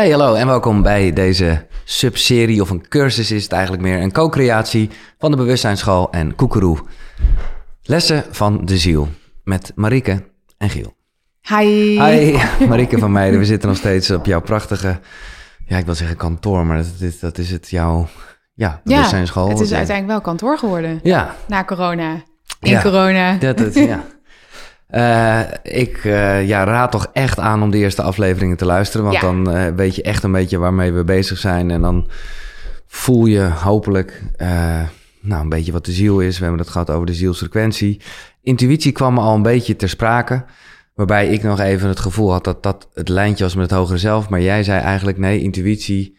Hey, hallo en welkom bij deze subserie of een cursus is het eigenlijk meer. Een co-creatie van de Bewustzijnsschool en Koekeroe. Lessen van de ziel met Marieke en Giel. Hi. Hi, Marieke van Meijden. We zitten nog steeds op jouw prachtige, ja ik wil zeggen kantoor, maar dat, is- dat is het jouw, ja, Ja, Bewustzijnsschool. het is Ja. uiteindelijk wel kantoor geworden. Ja, Na corona. In Ja. corona. dat, dat, ja. Eh, ik eh, ja, raad toch echt aan om de eerste afleveringen te luisteren. Want Ja. dan eh, weet je echt een beetje waarmee we bezig zijn. En dan voel je hopelijk eh, nou, een beetje wat de ziel is. We hebben het gehad over de zielsfrequentie. Intuïtie kwam al een beetje ter sprake. Waarbij ik nog even het gevoel had dat dat het lijntje was met het hogere zelf. Maar jij zei eigenlijk nee, intuïtie,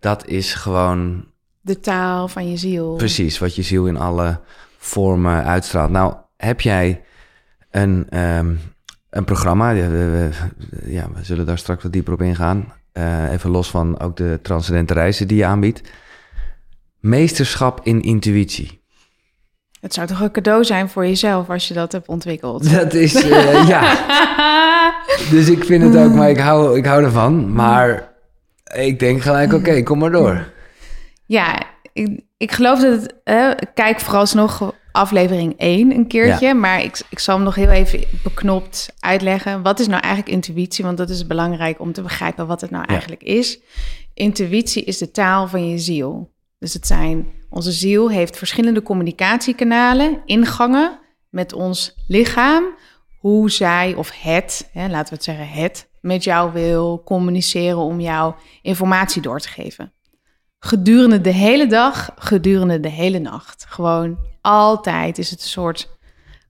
dat is gewoon De taal van je ziel. Precies, wat je ziel in alle vormen uitstraalt. Nou, heb jij een, ehm, een programma? Ja, we, we- ja, we zullen daar straks wat dieper op ingaan. Eh, even los van ook de transcendente reizen die je aanbiedt. Meesterschap in intuïtie. Het zou toch een cadeau zijn voor jezelf als je dat hebt ontwikkeld. Dat is, eh, ja. Dus ik vind het ook, maar ik hou, ik hou ervan. Maar ik denk gelijk, oké, kom maar door. Ja, ik, ik geloof dat het... eh, kijk vooralsnog aflevering 1 een keertje. Maar ik, ik zal hem nog heel even beknopt uitleggen. Wat is nou eigenlijk intuïtie? Want dat is belangrijk om te begrijpen wat het nou Ja. eigenlijk is. Intuïtie is de taal van je ziel. Dus het zijn... Onze ziel heeft verschillende communicatiekanalen, ingangen met ons lichaam. Hoe zij of het, hè, laten we het zeggen het, met jou wil communiceren om jou informatie door te geven gedurende de hele dag, gedurende de hele nacht. Gewoon altijd is het een soort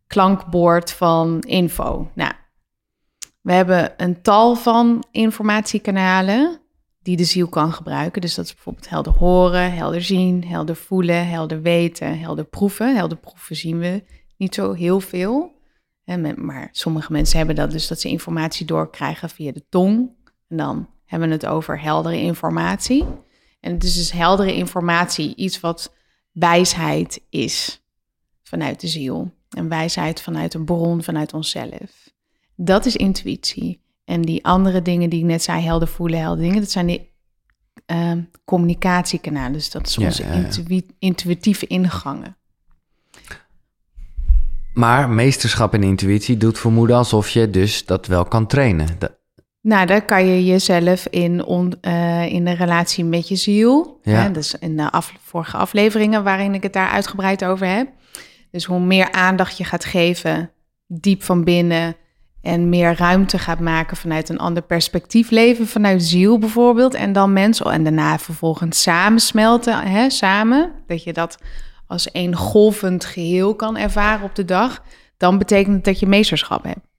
klankbord van info. Nou, we hebben een tal van informatiekanalen die de ziel kan gebruiken. Dus dat is bijvoorbeeld helder horen, helder zien, helder voelen, helder weten, helder proeven. Helder proeven zien we niet zo heel veel. Maar sommige mensen hebben dat dus dat ze informatie doorkrijgen via de tong. En dan hebben we het over heldere informatie. En het is dus heldere informatie, iets wat wijsheid is vanuit de ziel. En wijsheid vanuit een bron, vanuit onszelf. Dat is intuïtie. En die andere dingen die ik net zei, helder voelen, helder dingen, dat zijn die ehm, communicatiekanalen. Dus dat is onze ja, ja. intuï- intuïtieve ingangen. Maar meesterschap in intuïtie doet vermoeden alsof je dus dat wel kan trainen. Dat- Nou, daar kan je jezelf in, on, eh, in de relatie met je ziel. Ja. Hè, dus in de af, vorige afleveringen waarin ik het daar uitgebreid over heb. Dus hoe meer aandacht je gaat geven, diep van binnen. En meer ruimte gaat maken vanuit een ander perspectief leven, vanuit ziel bijvoorbeeld. En dan mensen, en daarna vervolgens samensmelten, hè, samen. Dat je dat als één golvend geheel kan ervaren op de dag. Dan betekent het dat je meesterschap hebt.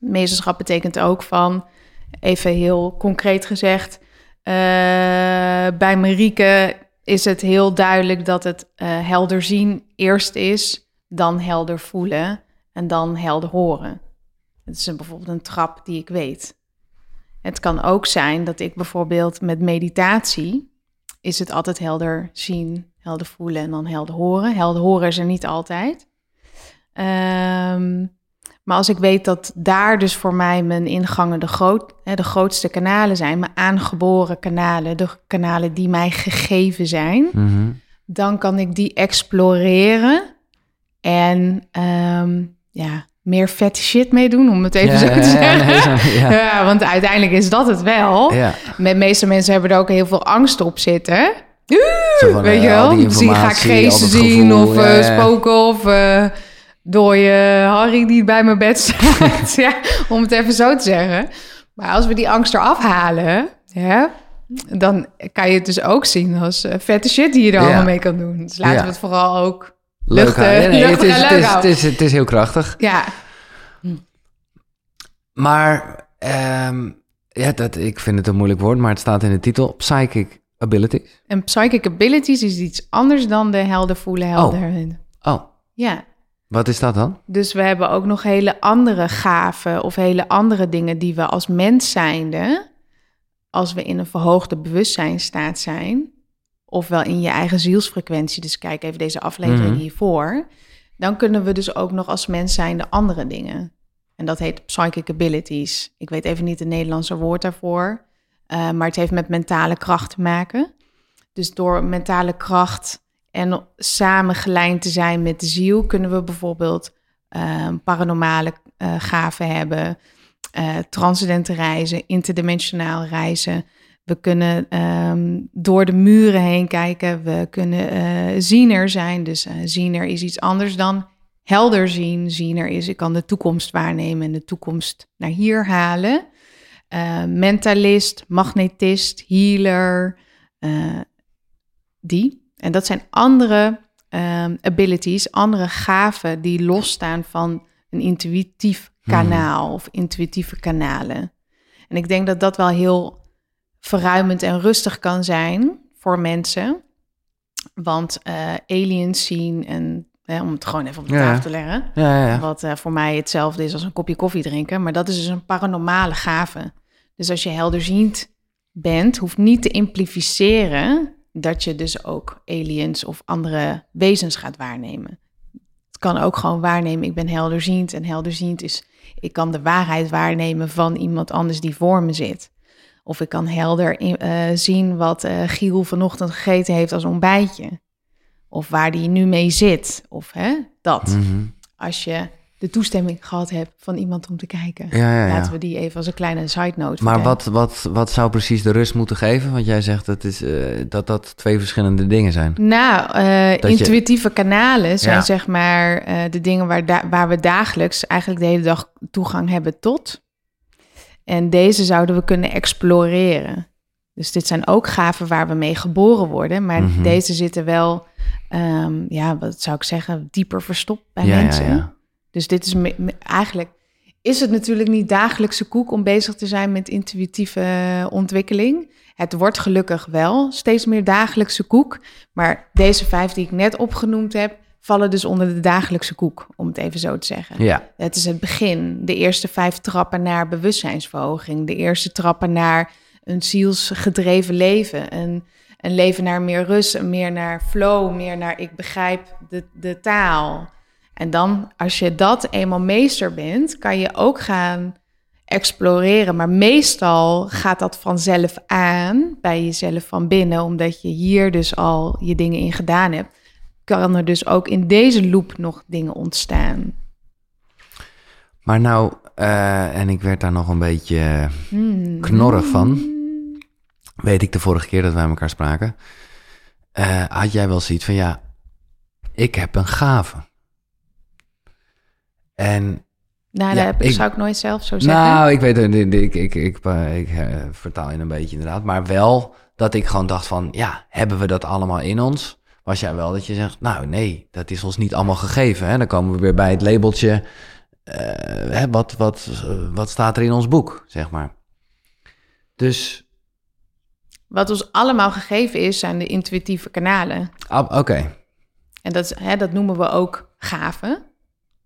Meesterschap betekent ook van, even heel concreet gezegd, eh, bij Marieke is het heel duidelijk dat het eh, helder zien eerst is, dan helder voelen en dan helder horen. Het is een, bijvoorbeeld een trap die ik weet. Het kan ook zijn dat ik bijvoorbeeld met meditatie is het altijd helder zien, helder voelen en dan helder horen. Helder horen is er niet altijd. Ehm, maar als ik weet dat daar dus voor mij mijn ingangen de, groot, hè, de grootste kanalen zijn, mijn aangeboren kanalen, de kanalen die mij gegeven zijn, Mhm. dan kan ik die exploreren en ehm, ja, meer vette shit mee doen, om het even Ja, zo te zeggen. ja. Ja, want uiteindelijk is dat het wel. Met meeste mensen hebben er ook heel veel angst op zitten. Van, Weet je eh, al wel? die Zie, ga ik geesten zien of eh, spoken of eh dooie Harry die bij mijn bed staat. ja, om het even zo te zeggen. Maar als we die angst eraf halen, dan kan je het dus ook zien als eh, vette shit die je er Ja. allemaal mee kan doen. Dus laten Ja. we het vooral ook Leuk, luchten, nee, het, is, en het, leuk is, het, houden. is, het, is, het is heel krachtig. Ja, Maar ehm, ja, dat, ik vind het een moeilijk woord, maar het staat in de titel Psychic Abilities. en psychic abilities is iets anders dan de helder voelen, helder. Oh, Ja, wat is dat dan? Dus we hebben ook nog hele andere gaven of hele andere dingen die we als mens zijnde, als we in een verhoogde bewustzijnstaat zijn, ofwel in je eigen zielsfrequentie, dus kijk even deze aflevering Mhm. hiervoor, dan kunnen we dus ook nog als mens zijnde andere dingen. En dat heet psychic abilities. Ik weet even niet het Nederlandse woord daarvoor. Uh, maar het heeft met mentale kracht te maken. Dus door mentale kracht en samen gelijnd te zijn met de ziel, kunnen we bijvoorbeeld uh, paranormale uh, gaven hebben, transcendente reizen, interdimensionaal reizen. We kunnen um, door de muren heen kijken. We kunnen uh, ziener zijn. Dus ziener is iets anders dan helder zien. Ziener is, ik kan de toekomst waarnemen en de toekomst naar hier halen. Mentalist, magnetist, healer, die. En dat zijn andere um, abilities, andere gaven die losstaan van een intuïtief hmm. kanaal of intuïtieve kanalen. En ik denk dat dat wel heel verruimend en rustig kan zijn voor mensen. Want uh, aliens zien en om het gewoon even op de tafel te leggen. Ja, ja, wat uh, voor mij hetzelfde is als een kopje koffie drinken. Maar dat is dus een paranormale gave. Dus als je helderziend bent, hoeft niet te implificeren dat je dus ook aliens of andere wezens gaat waarnemen. Het kan ook gewoon waarnemen, ik ben helderziend. En helderziend is, ik kan de waarheid waarnemen van iemand anders die voor me zit. Of ik kan helder uh, zien wat uh, Giel vanochtend gegeten heeft als ontbijtje. Of waar die nu mee zit. Of hè, dat. Mhm. Als je de toestemming gehad hebt van iemand om te kijken. Ja, ja, Laten we die even als een kleine side note. Maar wat, wat, wat zou precies de rust moeten geven? Want jij zegt dat, is, uh, dat dat twee verschillende dingen zijn. Nou, intuïtieve kanalen zijn zeg maar de dingen waar, waar we dagelijks eigenlijk de hele dag toegang hebben tot. En deze zouden we kunnen exploreren. Dus dit zijn ook gaven waar we mee geboren worden. Maar mhm. deze zitten wel, um, ja, wat zou ik zeggen, dieper verstopt bij mensen. Dus dit is eigenlijk, is het natuurlijk niet dagelijkse koek om bezig te zijn met intuïtieve ontwikkeling. Het wordt gelukkig wel steeds meer dagelijkse koek. Maar deze vijf die ik net opgenoemd heb, vallen dus onder de dagelijkse koek, om het even zo te zeggen. Ja. Het is het begin, de eerste vijf trappen naar bewustzijnsverhoging, de eerste trappen naar een zielsgedreven leven, een, een leven naar meer rust, meer naar flow, meer naar ik begrijp de, de taal. En dan, als je dat eenmaal meester bent, kan je ook gaan exploreren. Maar meestal gaat dat vanzelf aan bij jezelf van binnen, omdat je hier dus al je dingen in gedaan hebt kan er dus ook in deze loop nog dingen ontstaan. Maar nou, uh, en ik werd daar nog een beetje hmm. knorrig van. Weet ik de vorige keer dat wij elkaar spraken. Uh, had jij wel zoiets van, ja, ik heb een gave. En nou, dat ik, zou ik nooit zelf zo zeggen. Nou, ik weet het, ik, ik, ik, ik, ik uh, vertaal je een beetje inderdaad. Maar wel dat ik gewoon dacht van, ja, hebben we dat allemaal in ons? was jij wel dat je zegt, nou nee, dat is ons niet allemaal gegeven. Hè? Dan komen we weer bij het labeltje, uh, hè, wat, wat, wat staat er in ons boek, zeg maar. Dus... Wat ons allemaal gegeven is, zijn de intuïtieve kanalen. Ah, Oké. En dat, hè, dat noemen we ook gaven.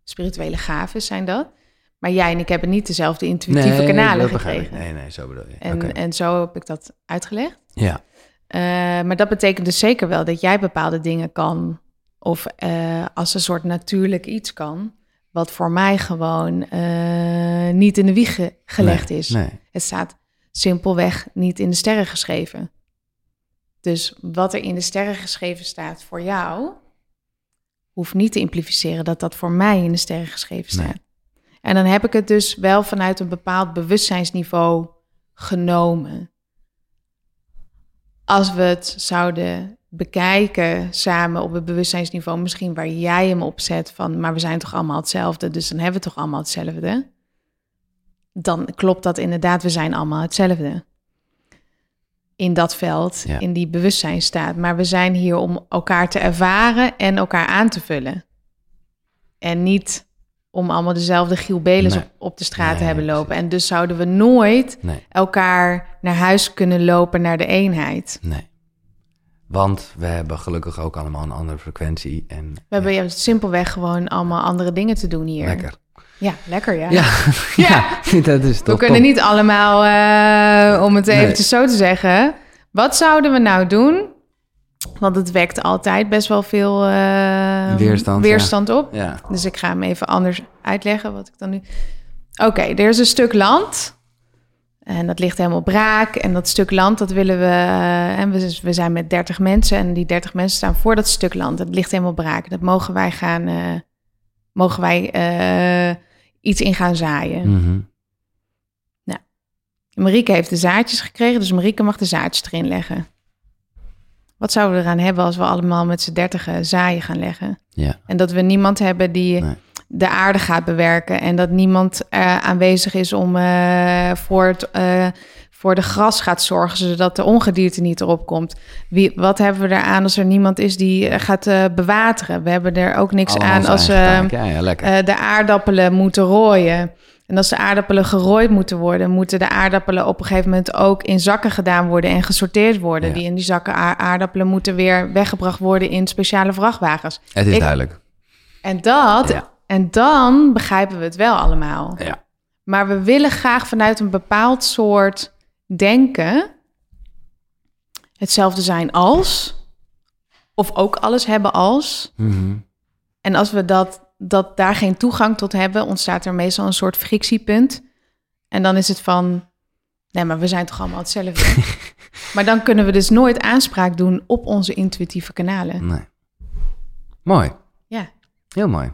Spirituele gaven zijn dat. Maar jij en ik hebben niet dezelfde intuïtieve nee, kanalen gekregen. Nee, nee, zo bedoel je. En, en zo heb ik dat uitgelegd. Ja. Uh, maar dat betekent dus zeker wel dat jij bepaalde dingen kan. Of uh, als een soort natuurlijk iets kan. Wat voor mij gewoon uh, niet in de wieg gelegd is. Nee. Het staat simpelweg niet in de sterren geschreven. Dus wat er in de sterren geschreven staat voor jou, hoeft niet te implificeren dat dat voor mij in de sterren geschreven staat. Nee. En dan heb ik het dus wel vanuit een bepaald bewustzijnsniveau genomen als we het zouden bekijken samen op het bewustzijnsniveau, misschien waar jij hem op zet van, maar we zijn toch allemaal hetzelfde, dus dan hebben we toch allemaal hetzelfde. Dan klopt dat inderdaad, we zijn allemaal hetzelfde. In dat veld, in die bewustzijnstaat. Maar we zijn hier om elkaar te ervaren en elkaar aan te vullen. En niet om allemaal dezelfde Giel Belis op, de straat te hebben lopen. En dus zouden we nooit elkaar naar huis kunnen lopen naar de eenheid. Nee. Want we hebben gelukkig ook allemaal een andere frequentie. En, we hebben ja, simpelweg gewoon allemaal andere dingen te doen hier. Lekker. Ja, lekker ja. Ja, ja. dat is toch We kunnen niet allemaal, uh, om het even zo te zeggen... Wat zouden we nou doen want het wekt altijd best wel veel uh, weerstand, weerstand op. Ja. Dus ik ga hem even anders uitleggen wat ik dan nu. Oké, er is een stuk land. En dat ligt helemaal braak. En dat stuk land, dat willen we. eh, en we, we zijn met 30 mensen. En die 30 mensen staan voor dat stuk land. Dat ligt helemaal braak. Dat mogen wij gaan. eh, mogen wij eh, iets in gaan zaaien. Mhm. Marieke heeft de zaadjes gekregen, dus Marieke mag de zaadjes erin leggen. Wat zouden we eraan hebben als we allemaal met z'n dertigen zaaien gaan leggen? Ja. En dat we niemand hebben die Nee. de aarde gaat bewerken. En dat niemand eh, aanwezig is om eh, voor, het, eh, voor de gras gaat zorgen, zodat de ongedierte niet erop komt. Wie, wat hebben we eraan als er niemand is die eh, gaat eh, bewateren? We hebben er ook niks Allemaal aan als. Ja, ja, eh, de aardappelen moeten rooien. En als de aardappelen gerooid moeten worden, moeten de aardappelen op een gegeven moment ook in zakken gedaan worden en gesorteerd worden. Ja. Die in die zakken aardappelen moeten weer weggebracht worden in speciale vrachtwagens. het is ik- duidelijk. En dat, en dan begrijpen we het wel allemaal. Ja. Maar we willen graag vanuit een bepaald soort denken hetzelfde zijn als, of ook alles hebben als. Mhm. En als we dat, dat daar geen toegang tot hebben, ontstaat er meestal een soort frictiepunt. En dan is het van, nee, maar we zijn toch allemaal hetzelfde. maar dan kunnen we dus nooit aanspraak doen op onze intuïtieve kanalen. Nee. Mooi. Ja. Heel mooi.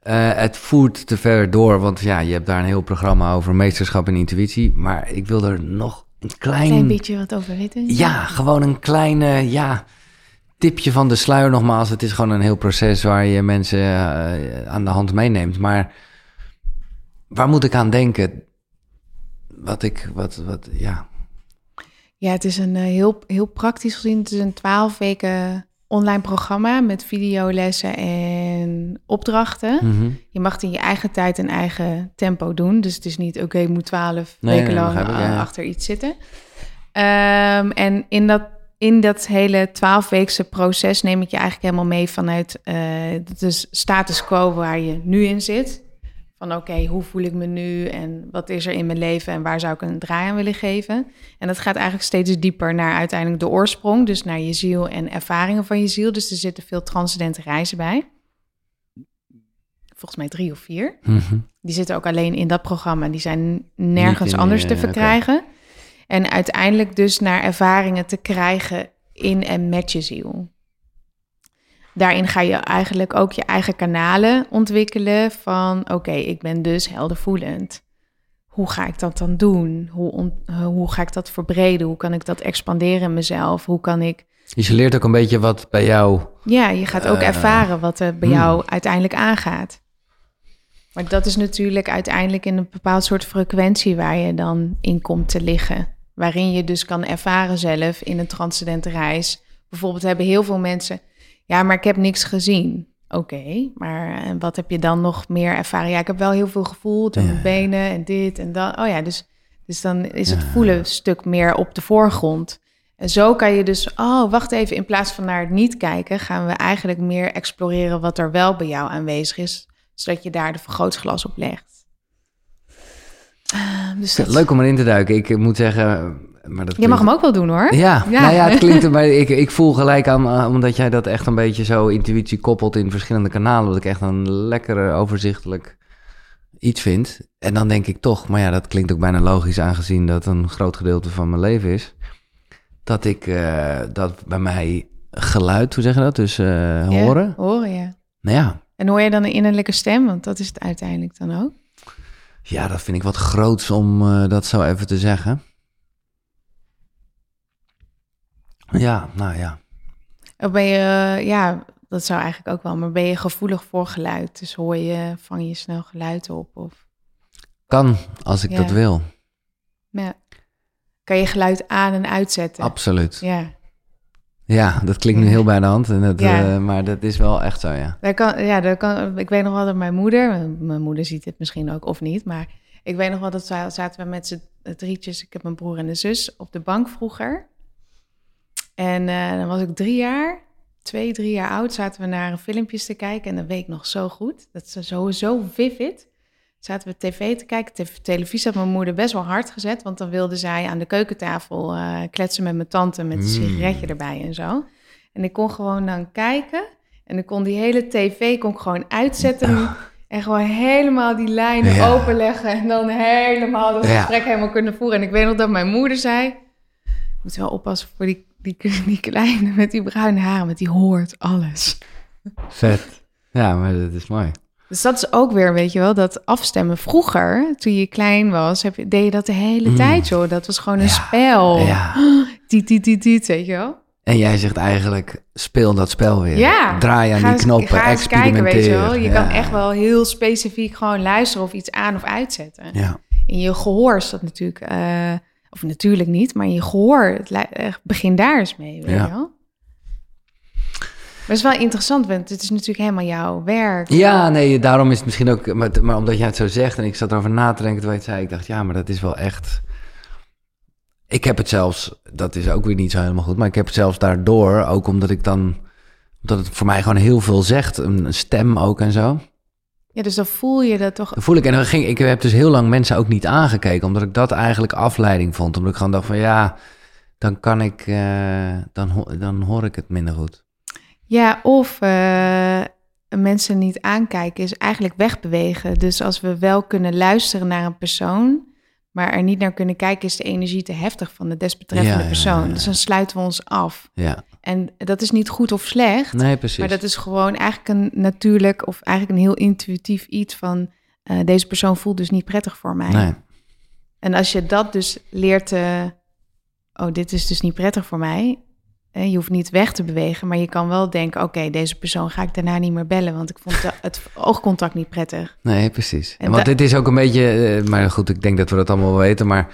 Eh, het voert te ver door, want ja, je hebt daar een heel programma over meesterschap en intuïtie. Maar ik wil er nog een klein... Klein beetje wat over weten. Ja, gewoon een kleine ja, tipje van de sluier nogmaals. Het is gewoon een heel proces waar je mensen eh, aan de hand meeneemt. Maar waar moet ik aan denken? Wat ik, wat, wat, ja. Ja, het is een eh, heel, heel praktisch gezien. Het is een twaalf weken online programma met videolessen en opdrachten. Mhm. Je mag het in je eigen tijd en eigen tempo doen. Dus het is niet, oké, ik moet twaalf Nee, weken lang ja, eh, achter iets zitten. Ehm, en in dat, in dat hele twaalfweekse proces neem ik je eigenlijk helemaal mee vanuit eh, de status quo waar je nu in zit. Van oké, hoe voel ik me nu en wat is er in mijn leven en waar zou ik een draai aan willen geven? En dat gaat eigenlijk steeds dieper naar uiteindelijk de oorsprong, dus naar je ziel en ervaringen van je ziel. Dus er zitten veel transcendente reizen bij. Volgens mij drie of vier. Mhm. Die zitten ook alleen in dat programma. Die zijn nergens in, anders eh, te oké. verkrijgen. En uiteindelijk dus naar ervaringen te krijgen in en met je ziel. Daarin ga je eigenlijk ook je eigen kanalen ontwikkelen van... oké, ik ben dus heldervoelend. Hoe ga ik dat dan doen? Hoe, on- eh, hoe ga ik dat verbreden? Hoe kan ik dat expanderen in mezelf? Hoe kan ik... Dus je leert ook een beetje wat bij jou... Ja, je gaat ook Eh, ervaren wat er bij hmm. jou uiteindelijk aangaat. Maar dat is natuurlijk uiteindelijk in een bepaald soort frequentie waar je dan in komt te liggen. Waarin je dus kan ervaren zelf in een transcendente reis. Bijvoorbeeld hebben heel veel mensen, ja, maar ik heb niks gezien. Oké, maar wat heb je dan nog meer ervaren? Ja, ik heb wel heel veel gevoeld en Ja. mijn benen en dit en dat. Oh ja, dus, dus dan is het voelen een stuk meer op de voorgrond. En zo kan je dus, oh, wacht even, in plaats van naar het niet kijken, gaan we eigenlijk meer exploreren wat er wel bij jou aanwezig is, zodat je daar de vergrootglas op legt. Dus dat, Leuk om erin te duiken. Ik moet zeggen... Maar dat Je mag hem ook wel doen hoor. Ja, Ja. Nou ja het klinkt maar ik, ik voel gelijk aan, eh, omdat jij dat echt een beetje zo intuïtie koppelt in verschillende kanalen, wat ik echt een lekker overzichtelijk iets vind. En dan denk ik toch, maar ja, dat klinkt ook bijna logisch aangezien dat een groot gedeelte van mijn leven is, dat ik, eh, dat bij mij geluid, hoe zeg je dat, dus eh, Ja, horen. Horen, ja. Nou ja, En hoor je dan een innerlijke stem? Want dat is het uiteindelijk dan ook. ja, dat vind ik wat groots om dat zo even te zeggen. Ja, nou ja. Of ben je, ja, dat zou eigenlijk ook wel, maar ben je gevoelig voor geluid? Dus hoor je, vang je snel geluid op? Of Kan, als ik Ja. dat wil. ja. kan je geluid aan en uitzetten? Absoluut. Ja, Ja, dat klinkt nu heel bij de hand, en dat, Ja. eh, maar dat is wel echt zo, ja. daar kan, ja daar kan, ik weet nog wel dat mijn moeder, mijn- mijn moeder ziet het misschien ook of niet, maar ik weet nog wel dat za- zaten we met z'n drietjes, ik heb een broer en een zus, op de bank vroeger. En eh, dan was ik drie jaar, twee, drie jaar oud, zaten we naar een filmpjes te kijken en dat weet ik nog zo goed. Dat is zo, zo vivid. Zaten we tv te kijken. Te- televisie had mijn moeder best wel hard gezet, want dan wilde zij aan de keukentafel eh, kletsen met mijn tante met een Mm. sigaretje erbij en zo. En ik kon gewoon dan kijken en ik kon die hele tv kon ik gewoon uitzetten En gewoon helemaal die lijnen Ja. openleggen en dan helemaal dat Ja. gesprek helemaal kunnen voeren. En ik weet nog dat mijn moeder zei, je moet wel oppassen voor die, die, die kleine met die bruine haren, want die hoort alles. Vet. Ja, maar dat is mooi. Dus dat is ook weer, weet je wel, dat afstemmen. Vroeger, toen je klein was, heb je, deed je dat de hele Mm. tijd, joh. Dat was gewoon een Ja. spel. Ja. Tiet, tiet, tiet, weet je wel. En jij zegt eigenlijk, speel dat spel weer. Ja. Draai aan die eens- knoppen, ga eens kijken, weet je wel. Je kan echt wel heel specifiek gewoon luisteren of iets aan of uitzetten. Ja. In je gehoor is dat natuurlijk, eh, of natuurlijk niet, maar je gehoor, het, eh, begin daar eens mee, weet Ja. je wel. Maar het is wel interessant, want het is natuurlijk helemaal jouw werk. Ja, nee, daarom is het misschien ook... Maar, maar omdat jij het zo zegt en ik zat erover na te denken terwijl je het zei... Ik dacht, ja, maar dat is wel echt... Ik heb het zelfs... Dat is ook weer niet zo helemaal goed. Maar ik heb het zelfs daardoor, ook omdat ik dan... Omdat het voor mij gewoon heel veel zegt. Een stem ook en zo. Ja, dus dan voel je dat toch. Dan voel ik... En dan ging, ik heb dus heel lang mensen ook niet aangekeken. Omdat ik dat eigenlijk afleiding vond. Omdat ik gewoon dacht van, ja... Dan kan ik... eh, dan, dan hoor ik het minder goed. Ja, of eh, mensen niet aankijken is eigenlijk wegbewegen. Dus als we wel kunnen luisteren naar een persoon, maar er niet naar kunnen kijken, is de energie te heftig van de desbetreffende Ja, ja, persoon. ja. Dus dan sluiten we ons af. Ja, En dat is niet goed of slecht, nee, precies. maar dat is gewoon eigenlijk een natuurlijk of eigenlijk een heel intuïtief iets van eh, deze persoon voelt dus niet prettig voor mij. Nee, En als je dat dus leert te, oh, dit is dus niet prettig voor mij. Je hoeft niet weg te bewegen, maar je kan wel denken, oké, deze persoon ga ik daarna niet meer bellen, want ik vond het oogcontact niet prettig. Nee, precies. En Want dit is ook een beetje, eh, maar goed, ik denk dat we dat allemaal wel weten, maar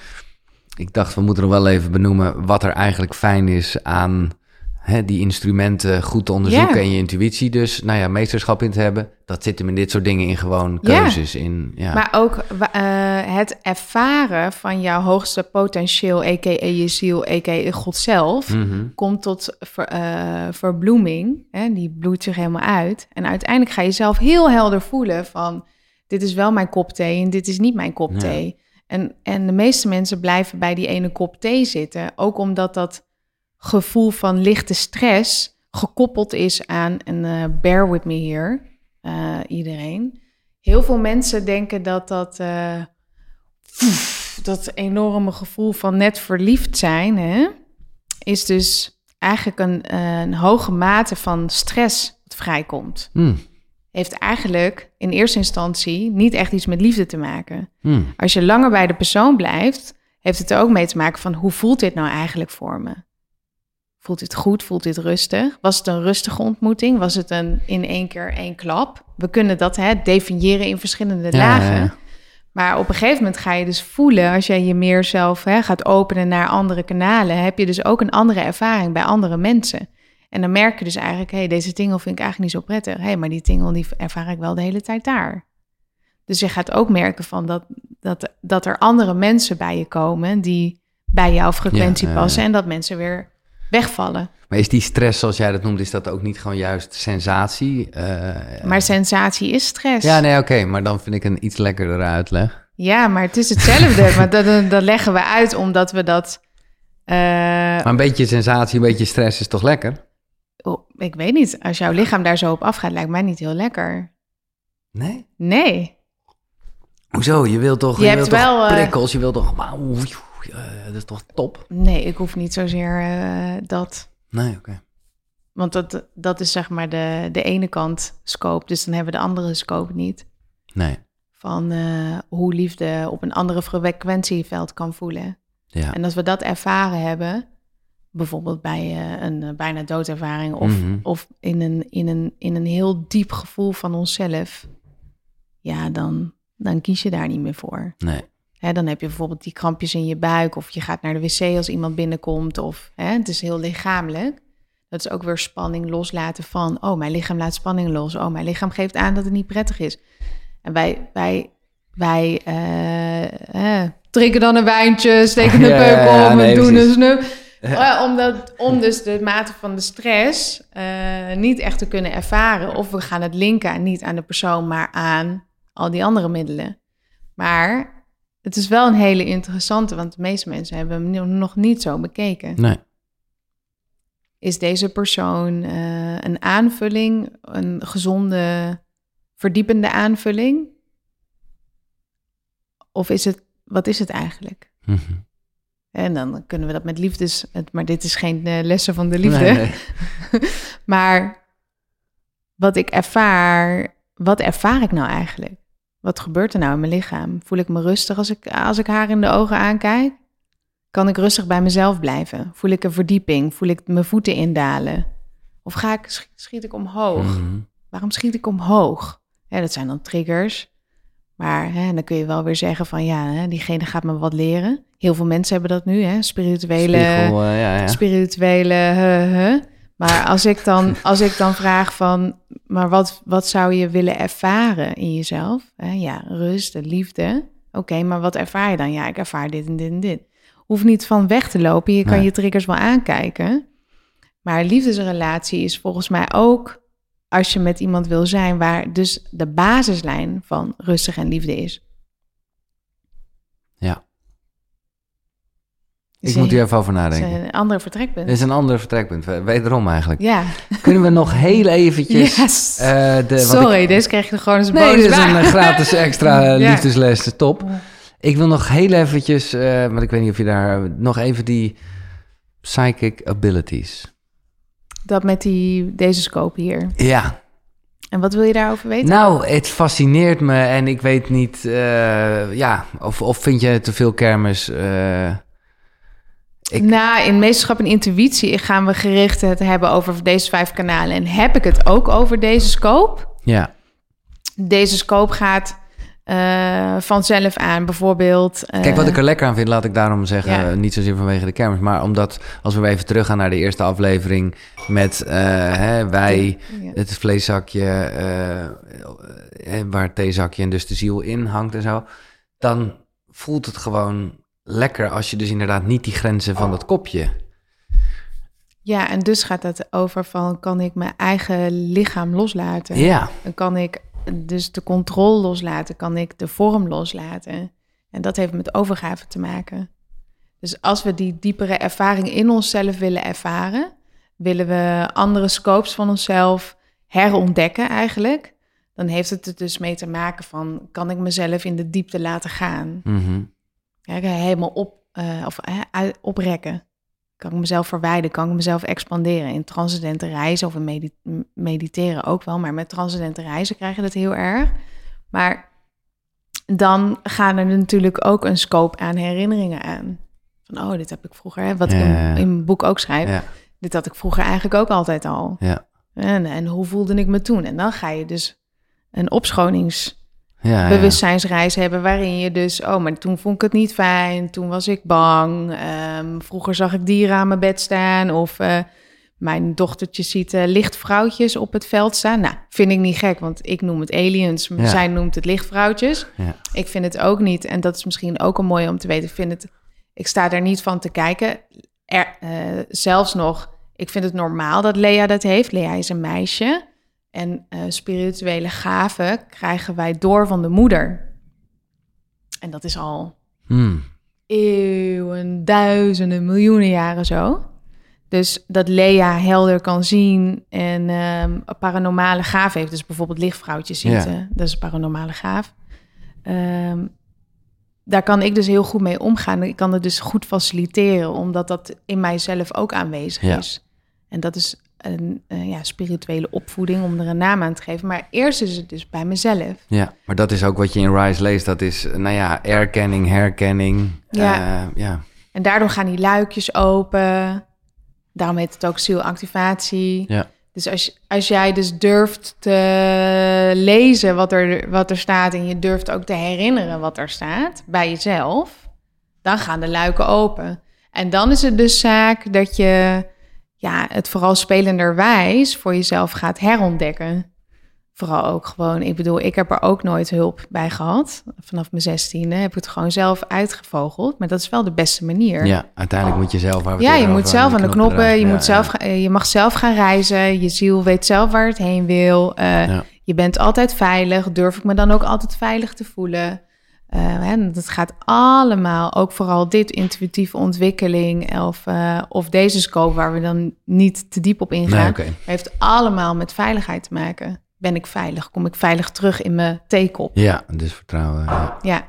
ik dacht, we moeten nog wel even benoemen wat er eigenlijk fijn is aan hè, die instrumenten goed te onderzoeken en je intuïtie dus, nou ja, meesterschap in te hebben. Dat zit hem in dit soort dingen in gewoon keuzes in. Ja, Maar ook eh, het ervaren van jouw hoogste potentieel, a.k.a. je ziel, a.k.a. God zelf, Mhm. komt tot ver- eh, verbloeming. Hè? Die bloeit zich helemaal uit. En uiteindelijk ga je zelf heel helder voelen van... dit is wel mijn kop thee en dit is niet mijn kop Ja. thee. En, en de meeste mensen blijven bij die ene kop thee zitten. Ook omdat dat gevoel van lichte stress gekoppeld is aan... en eh, bear with me here, eh, iedereen. Heel veel mensen denken dat dat... eh, dat enorme gevoel van net verliefd zijn... Hè? is dus eigenlijk een, een hoge mate van stress wat vrijkomt. Hm, Heeft eigenlijk in eerste instantie niet echt iets met liefde te maken. hm. Als je langer bij de persoon blijft, heeft het er ook mee te maken van hoe voelt dit nou eigenlijk voor me? Voelt dit goed? Voelt dit rustig? Was het een rustige ontmoeting? Was het een in één keer één klap? We kunnen dat hè, definiëren in verschillende Ja, lagen. ja. Maar op een gegeven moment ga je dus voelen, als jij je meer zelf hè, gaat openen naar andere kanalen, heb je dus ook een andere ervaring bij andere mensen. En dan merk je dus eigenlijk, hé, hey, deze tingle vind ik eigenlijk niet zo prettig. Hé, hey, maar die tingle die ervaar ik wel de hele tijd daar. Dus je gaat ook merken van dat, dat, dat er andere mensen bij je komen die bij jouw frequentie Ja, passen en dat mensen weer wegvallen. Maar is die stress, zoals jij dat noemt, is dat ook niet gewoon juist sensatie? Eh, Maar sensatie is stress. Ja, nee, oké, maar dan vind ik een iets lekkerdere uitleg. Ja, maar het is hetzelfde. maar dat, dat- leggen we uit omdat we dat... eh, Maar een beetje sensatie, een beetje stress is toch lekker? Oh, ik weet niet. Als jouw lichaam daar zo op afgaat, lijkt mij niet heel lekker. Nee? Nee. Hoezo? Je wilt toch, Je je hebt wilt toch wel, eh, prikkels, je wilt toch... eh, dat is toch top? Nee, ik hoef niet zozeer eh, dat. Nee, oké. Want dat, dat is zeg maar de, de ene kant scope. Dus dan hebben we de andere scope niet. Nee, Van eh, hoe liefde op een andere frequentieveld kan voelen. ja. En als we dat ervaren hebben, bijvoorbeeld bij een bijna doodervaring of, Mhm. of in, een, in, een, in een heel diep gevoel van onszelf, ja, dan, dan kies je daar niet meer voor. Nee, Dan heb je bijvoorbeeld die krampjes in je buik of je gaat naar de wc als iemand binnenkomt of het is heel lichamelijk. Dat is ook weer spanning loslaten van, oh, mijn lichaam laat spanning los. Oh, mijn lichaam geeft aan dat het niet prettig is. En wij, wij, wij eh, eh, drinken dan een wijntje, steken een peuk ja, ja, om nee, en doen een snuff. Eh, omdat, om dus de mate van de stress eh, niet echt te kunnen ervaren. Of we gaan het linken niet aan de persoon, maar aan al die andere middelen. Maar het is wel een hele interessante, want de meeste mensen hebben hem nog niet zo bekeken. nee. Is deze persoon eh, een aanvulling, een gezonde verdiepende aanvulling? Of is het, wat is het eigenlijk? Mhm. En dan kunnen we dat met liefdes, het- maar dit is geen eh, lessen van de liefde. Nee, nee. Maar wat ik ervaar, wat ervaar ik nou eigenlijk? Wat gebeurt er nou in mijn lichaam? Voel ik me rustig als ik, als ik haar in de ogen aankijk? Kan ik rustig bij mezelf blijven? Voel ik een verdieping? Voel ik mijn voeten indalen? Of ga ik, sch- schiet ik omhoog? Mhm. Waarom schiet ik omhoog? Dat zijn dan triggers. Maar hè, dan kun je wel weer zeggen van ja, hè, diegene gaat me wat leren. Heel veel mensen hebben dat nu, hè? Spirituele, Spiegel, eh, ja, ja. spirituele. Maar als ik, dan, als ik dan vraag van, maar wat, wat zou je willen ervaren in jezelf? Hè, ja, rust, de liefde. Oké, maar wat ervaar je dan? Ja, ik ervaar dit en dit en dit. Hoeft niet van weg te lopen. Je kan Nee. je triggers wel aankijken. Maar liefdesrelatie is volgens mij ook als je met iemand wil zijn waar dus de basislijn van rustig en liefde is. Ja. Is Ik moet hier even over is nadenken. een ander vertrekpunt. Dit is een ander vertrekpunt. We- Wederom eigenlijk. Ja, Kunnen we nog heel eventjes... yes. eh, de, want ik- Sorry, deze krijg je gewoon eens Nee, bonus dit is een eh, gratis extra eh, Ja. liefdesles. Top. Ik wil nog heel eventjes, want ik weet niet of je daar... Nog even die psychic abilities. Dat met die, deze scope hier. Ja, En wat wil je daarover weten? nou, het fascineert me en ik weet niet... ja, of, of vind je te veel kermis... eh, ik- Nou, in meesterschap en intuïtie gaan we gericht het hebben over deze vijf kanalen. En heb ik het ook over deze scope? ja, Deze scope gaat eh, vanzelf aan. Bijvoorbeeld... eh, Kijk, wat ik er lekker aan vind, laat ik daarom zeggen, Ja. eh, niet zozeer vanwege de kermis, maar omdat als we even teruggaan naar de eerste aflevering met eh, hè, wij, Ja. het vleeszakje, eh, eh, waar het theezakje en dus de ziel in hangt en zo, dan voelt het gewoon lekker als je dus inderdaad niet die grenzen van dat kopje. Ja, en dus gaat het over van... kan ik mijn eigen lichaam loslaten? Ja, Dan kan ik dus de controle loslaten, kan ik de vorm loslaten. En dat heeft met overgave te maken. Dus als we die diepere ervaring in onszelf willen ervaren, willen we andere scopes van onszelf herontdekken eigenlijk, dan heeft het er dus mee te maken van, kan ik mezelf in de diepte laten gaan? mhm. Helemaal op, eh, of, uit- oprekken. Kan ik mezelf verwijden? Kan ik mezelf expanderen? In transcendente reizen of in mediteren ook wel. Maar met transcendente reizen krijg je dat heel erg. Maar dan gaan er natuurlijk ook een scope aan herinneringen aan. Van, oh, dit heb ik vroeger, hè, wat ik Ja, in, ja. in mijn boek ook schrijf. ja, Dit had ik vroeger eigenlijk ook altijd al. ja, En, en hoe voelde ik me toen? En dan ga je dus een opschonings ja, ja. bewustzijnsreis hebben waarin je dus, oh, maar toen vond ik het niet fijn, toen was ik bang, ehm, vroeger zag ik dieren aan mijn bed staan of eh, mijn dochtertje ziet eh, lichtvrouwtjes op het veld staan. Nou, vind ik niet gek, want ik noem het aliens, Ja. zij noemt het lichtvrouwtjes. Ja. Ik vind het ook niet, en dat is misschien ook een mooie om te weten, ik vind het, ik sta daar niet van te kijken. Er, eh, zelfs nog, ik vind het normaal dat Lea dat heeft. Lea is een meisje. En eh, spirituele gaven krijgen wij door van de moeder. En dat is al Hmm. eeuwen, duizenden, miljoenen jaren zo. Dus dat Lea helder kan zien en ehm, een paranormale gaaf heeft. Dus bijvoorbeeld lichtvrouwtjes Ja. eh, dat is een paranormale gaaf. Ehm, daar kan ik dus heel goed mee omgaan. Ik kan het dus goed faciliteren, omdat dat in mijzelf ook aanwezig Ja. is. En dat is een eh, ja, spirituele opvoeding, om er een naam aan te geven. Maar eerst is het dus bij mezelf. Ja, maar dat is ook wat je in Rise leest. Dat is, eh, nou ja, erkenning, herkenning. Ja. Eh, ja. En daardoor gaan die luikjes open. Daarom heet het ook zielactivatie. Ja. Dus als, als jij dus durft te lezen wat er, wat er staat... en je durft ook te herinneren wat er staat bij jezelf... dan gaan de luiken open. En dan is het dus zaak dat je ja, het vooral spelenderwijs... voor jezelf gaat herontdekken. Vooral ook gewoon, ik bedoel, ik heb er ook nooit hulp bij gehad. Vanaf mijn zestiende heb ik het gewoon zelf uitgevogeld. Maar dat is wel de beste manier. ja, uiteindelijk moet je zelf... waar Ja, je moet zelf aan de knoppen. Je, Ja, moet zelf, ga- eh, je mag zelf gaan reizen. Je ziel weet zelf waar het heen wil. Eh, Ja. Je bent altijd veilig. Durf ik me dan ook altijd veilig te voelen? Hè, dat gaat allemaal, ook vooral dit intuïtieve ontwikkeling of, eh, of deze scope waar we dan niet te diep op ingaan, Nee, heeft allemaal met veiligheid te maken. ben ik veilig? Kom ik veilig terug in mijn theekop? Ja, dus vertrouwen. Ja. Ja,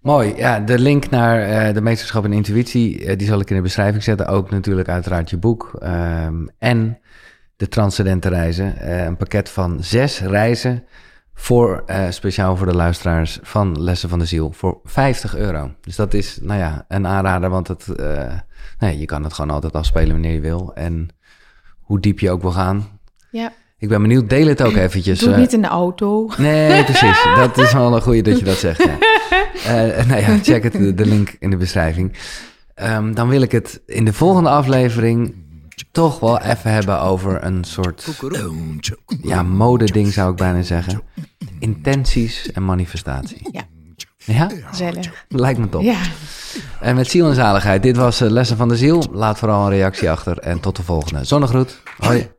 Mooi. Ja, de link naar eh, de meesterschap in intuïtie, die zal ik in de beschrijving zetten. Ook natuurlijk uiteraard je boek. ehm, en de transcendente reizen. Een pakket van zes reizen voor, eh, speciaal voor de luisteraars van Lessen van de Ziel, voor 50 euro. Dus dat is, nou ja, een aanrader, want het, eh, nee, je kan het gewoon altijd afspelen wanneer je wil. En hoe diep je ook wil gaan. ja. Ik ben benieuwd, deel het ook eventjes. Doe het eh, niet in de auto. Nee, precies. Dat is wel een goede dat je dat zegt. Ja. Nou ja, check het, de, de link in de beschrijving. Ehm, dan wil ik het in de volgende aflevering toch wel even hebben over een soort ja, modeding, zou ik bijna zeggen. Intenties en manifestatie. Ja, Ja, lijkt me top. Ja. En met ziel en zaligheid, dit was eh, Lessen van de Ziel. Laat vooral een reactie achter en tot de volgende. Zonnegroet. Hoi.